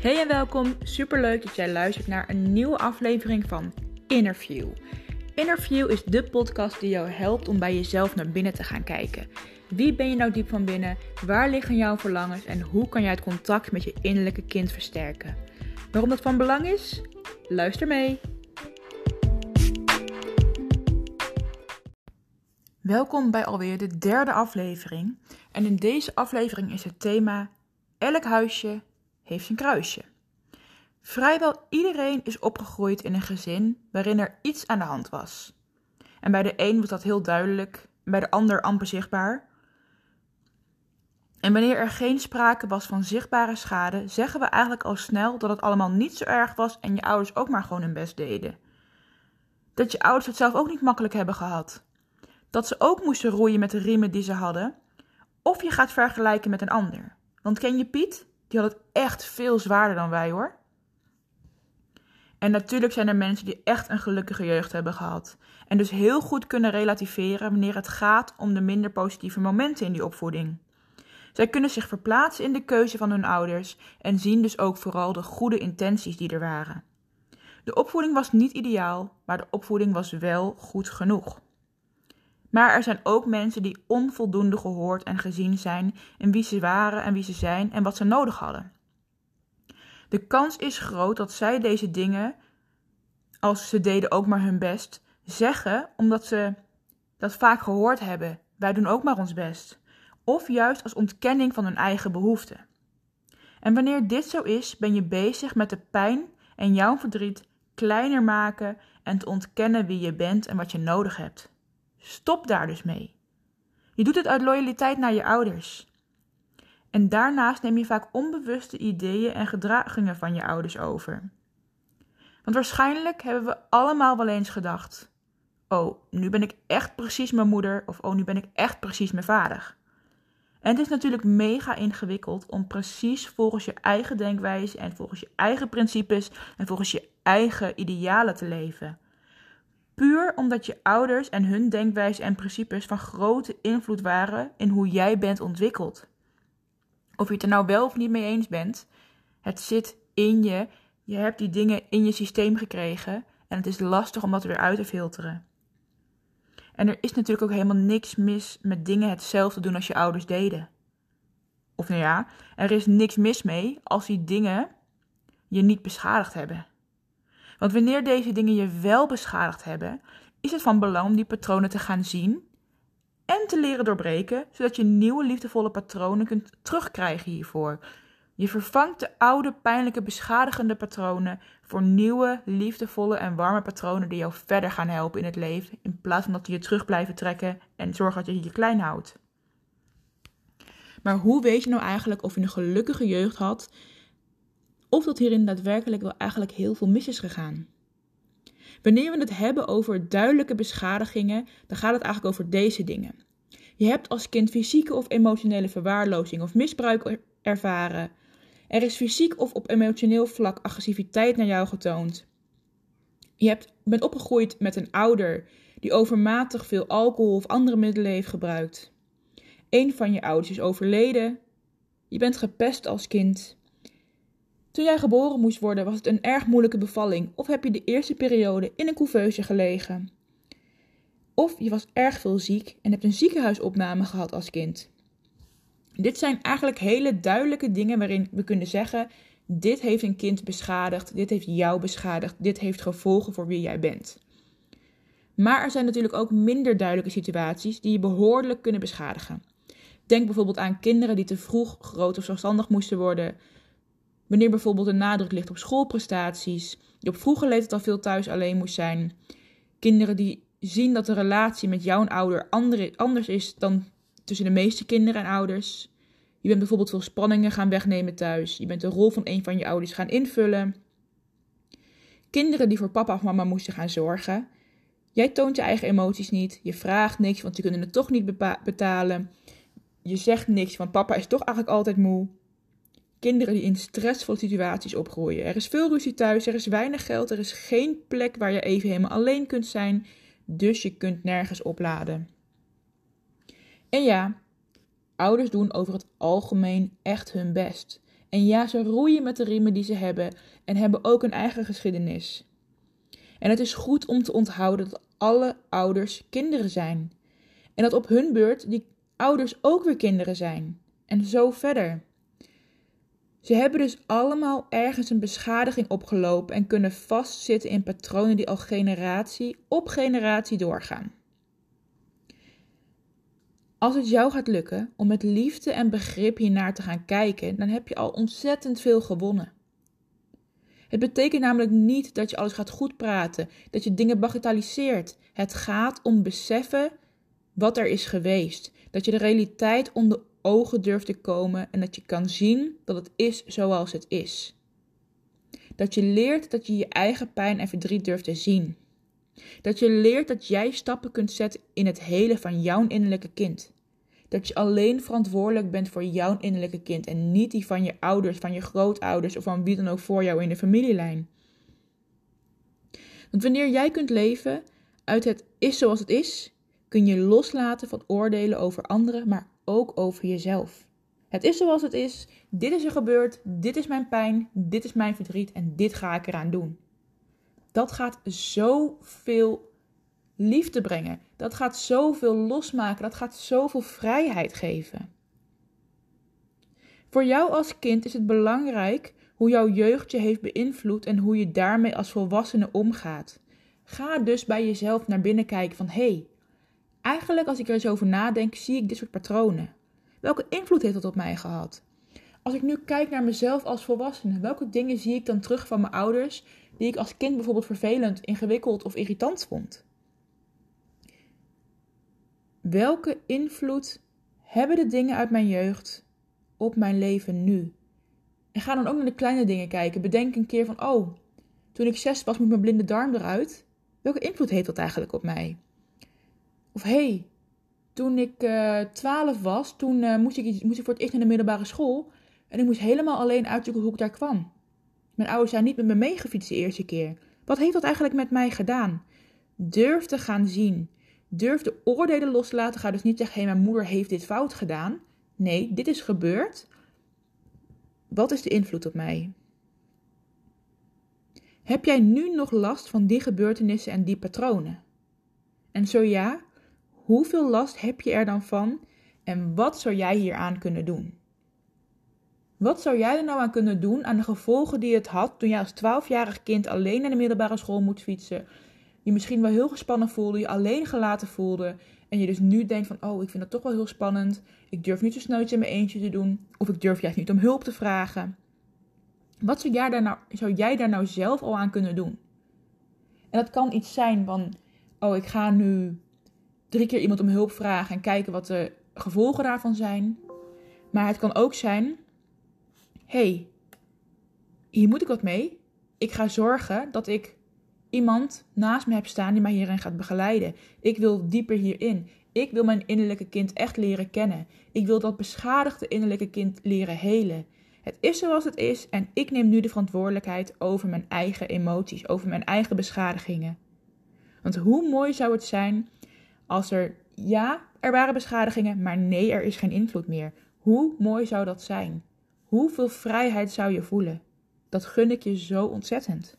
Hey en welkom. Superleuk dat jij luistert naar een nieuwe aflevering van Interview. Interview is de podcast die jou helpt om bij jezelf naar binnen te gaan kijken. Wie ben je nou diep van binnen? Waar liggen jouw verlangens en hoe kan jij het contact met je innerlijke kind versterken? Waarom dat van belang is? Luister mee. Welkom bij alweer de derde aflevering. En in deze aflevering is het thema Elk huisje heeft een kruisje. Vrijwel iedereen is opgegroeid in een gezin waarin er iets aan de hand was. En bij de een was dat heel duidelijk, bij de ander amper zichtbaar. En wanneer er geen sprake was van zichtbare schade, zeggen we eigenlijk al snel dat het allemaal niet zo erg was en je ouders ook maar gewoon hun best deden. Dat je ouders het zelf ook niet makkelijk hebben gehad. Dat ze ook moesten roeien met de riemen die ze hadden. Of je gaat vergelijken met een ander. Want ken je Piet? Die had het echt veel zwaarder dan wij hoor. En natuurlijk zijn er mensen die echt een gelukkige jeugd hebben gehad. En dus heel goed kunnen relativeren wanneer het gaat om de minder positieve momenten in die opvoeding. Zij kunnen zich verplaatsen in de keuze van hun ouders en zien dus ook vooral de goede intenties die er waren. De opvoeding was niet ideaal, maar de opvoeding was wel goed genoeg. Maar er zijn ook mensen die onvoldoende gehoord en gezien zijn in wie ze waren en wie ze zijn en wat ze nodig hadden. De kans is groot dat zij deze dingen, als ze deden ook maar hun best, zeggen omdat ze dat vaak gehoord hebben. Wij doen ook maar ons best. Of juist als ontkenning van hun eigen behoeften. En wanneer dit zo is, ben je bezig met de pijn en jouw verdriet kleiner maken en te ontkennen wie je bent en wat je nodig hebt. Stop daar dus mee. Je doet het uit loyaliteit naar je ouders. En daarnaast neem je vaak onbewuste ideeën en gedragingen van je ouders over. Want waarschijnlijk hebben we allemaal wel eens gedacht: Oh, nu ben ik echt precies mijn moeder, of oh, nu ben ik echt precies mijn vader. En het is natuurlijk mega ingewikkeld om precies volgens je eigen denkwijze en volgens je eigen principes en volgens je eigen idealen te leven. Puur omdat je ouders en hun denkwijze en principes van grote invloed waren in hoe jij bent ontwikkeld. Of je het er nou wel of niet mee eens bent, het zit in je. Je hebt die dingen in je systeem gekregen en het is lastig om dat weer uit te filteren. En er is natuurlijk ook helemaal niks mis met dingen hetzelfde doen als je ouders deden. Of nou ja, er is niks mis mee als die dingen je niet beschadigd hebben. Want wanneer deze dingen je wel beschadigd hebben, is het van belang om die patronen te gaan zien en te leren doorbreken, zodat je nieuwe liefdevolle patronen kunt terugkrijgen hiervoor. Je vervangt de oude, pijnlijke, beschadigende patronen voor nieuwe, liefdevolle en warme patronen die jou verder gaan helpen in het leven, in plaats van dat die je terug blijven trekken en zorgen dat je je klein houdt. Maar hoe weet je nou eigenlijk of je een gelukkige jeugd had of dat hierin daadwerkelijk wel eigenlijk heel veel mis is gegaan. Wanneer we het hebben over duidelijke beschadigingen, dan gaat het eigenlijk over deze dingen. Je hebt als kind fysieke of emotionele verwaarlozing of misbruik ervaren. Er is fysiek of op emotioneel vlak agressiviteit naar jou getoond. Je hebt, bent opgegroeid met een ouder die overmatig veel alcohol of andere middelen heeft gebruikt. Een van je ouders is overleden. Je bent gepest als kind. Toen jij geboren moest worden, was het een erg moeilijke bevalling, of heb je de eerste periode in een couveuse gelegen. Of je was erg veel ziek en hebt een ziekenhuisopname gehad als kind. Dit zijn eigenlijk hele duidelijke dingen waarin we kunnen zeggen: dit heeft een kind beschadigd, dit heeft jou beschadigd, dit heeft gevolgen voor wie jij bent. Maar er zijn natuurlijk ook minder duidelijke situaties die je behoorlijk kunnen beschadigen. Denk bijvoorbeeld aan kinderen die te vroeg groot of zelfstandig moesten worden, Wanneer bijvoorbeeld een nadruk ligt op schoolprestaties, die op vroege leeftijd al veel thuis alleen moest zijn. Kinderen die zien dat de relatie met jouw ouder anders is dan tussen de meeste kinderen en ouders. Je bent bijvoorbeeld veel spanningen gaan wegnemen thuis. Je bent de rol van een van je ouders gaan invullen. Kinderen die voor papa of mama moesten gaan zorgen. Jij toont je eigen emoties niet. Je vraagt niks, want ze kunnen het toch niet betalen. Je zegt niks, want papa is toch eigenlijk altijd moe. Kinderen die in stressvolle situaties opgroeien. Er is veel ruzie thuis, er is weinig geld, er is geen plek waar je even helemaal alleen kunt zijn, dus je kunt nergens opladen. En ja, ouders doen over het algemeen echt hun best. En ja, ze roeien met de riemen die ze hebben en hebben ook een eigen geschiedenis. En het is goed om te onthouden dat alle ouders kinderen zijn. En dat op hun beurt die ouders ook weer kinderen zijn. En zo verder. Ze hebben dus allemaal ergens een beschadiging opgelopen en kunnen vastzitten in patronen die al generatie op generatie doorgaan. Als het jou gaat lukken om met liefde en begrip hiernaar te gaan kijken, dan heb je al ontzettend veel gewonnen. Het betekent namelijk niet dat je alles gaat goed praten, dat je dingen bagatelliseert. Het gaat om beseffen wat er is geweest. Dat je de realiteit onder ogen durft te komen en dat je kan zien dat het is zoals het is. Dat je leert dat je je eigen pijn en verdriet durft te zien. Dat je leert dat jij stappen kunt zetten in het hele van jouw innerlijke kind. Dat je alleen verantwoordelijk bent voor jouw innerlijke kind en niet die van je ouders, van je grootouders of van wie dan ook voor jou in de familielijn. Want wanneer jij kunt leven uit het is zoals het is, kun je loslaten van oordelen over anderen, maar ook over jezelf. Het is zoals het is, dit is er gebeurd, dit is mijn pijn, dit is mijn verdriet en dit ga ik eraan doen. Dat gaat zoveel liefde brengen. Dat gaat zoveel losmaken. Dat gaat zoveel vrijheid geven. Voor jou als kind is het belangrijk hoe jouw jeugd je heeft beïnvloed en hoe je daarmee als volwassene omgaat. Ga dus bij jezelf naar binnen kijken van hé, hey, eigenlijk als ik er eens over nadenk, zie ik dit soort patronen. Welke invloed heeft dat op mij gehad? Als ik nu kijk naar mezelf als volwassene, welke dingen zie ik dan terug van mijn ouders die ik als kind bijvoorbeeld vervelend, ingewikkeld of irritant vond? Welke invloed hebben de dingen uit mijn jeugd op mijn leven nu? En ga dan ook naar de kleine dingen kijken. Bedenk een keer van, oh, toen ik zes was, moet mijn blinde darm eruit. Welke invloed heeft dat eigenlijk op mij? Of hey, toen ik uh, twaalf was, toen uh, moest, ik, moest ik voor het eerst naar de middelbare school. En ik moest helemaal alleen uitzoeken hoe ik daar kwam. Mijn ouders zijn niet met me meegefietst de eerste keer. Wat heeft dat eigenlijk met mij gedaan? Durf te gaan zien. Durf de oordelen los te laten. Ga dus niet zeggen: hé, mijn moeder heeft dit fout gedaan. Nee, dit is gebeurd. Wat is de invloed op mij? Heb jij nu nog last van die gebeurtenissen en die patronen? En zo ja, hoeveel last heb je er dan van en wat zou jij hier aan kunnen doen? Wat zou jij er nou aan kunnen doen aan de gevolgen die het had toen jij als 12-jarig kind alleen naar de middelbare school moet fietsen, je misschien wel heel gespannen voelde, je alleen gelaten voelde. En je dus nu denkt van, oh, ik vind dat toch wel heel spannend. Ik durf niet zo snel iets in mijn eentje te doen. Of ik durf juist niet om hulp te vragen. Wat zou jij daar nou, zou jij daar nou zelf al aan kunnen doen? En dat kan iets zijn van, oh, ik ga nu drie keer iemand om hulp vragen en kijken wat de gevolgen daarvan zijn. Maar het kan ook zijn, hey, hier moet ik wat mee. Ik ga zorgen dat ik iemand naast me heb staan die mij hierin gaat begeleiden. Ik wil dieper hierin. Ik wil mijn innerlijke kind echt leren kennen. Ik wil dat beschadigde innerlijke kind leren helen. Het is zoals het is en ik neem nu de verantwoordelijkheid over mijn eigen emoties, over mijn eigen beschadigingen. Want hoe mooi zou het zijn als er, ja, er waren beschadigingen, maar nee, er is geen invloed meer. Hoe mooi zou dat zijn? Hoeveel vrijheid zou je voelen? Dat gun ik je zo ontzettend.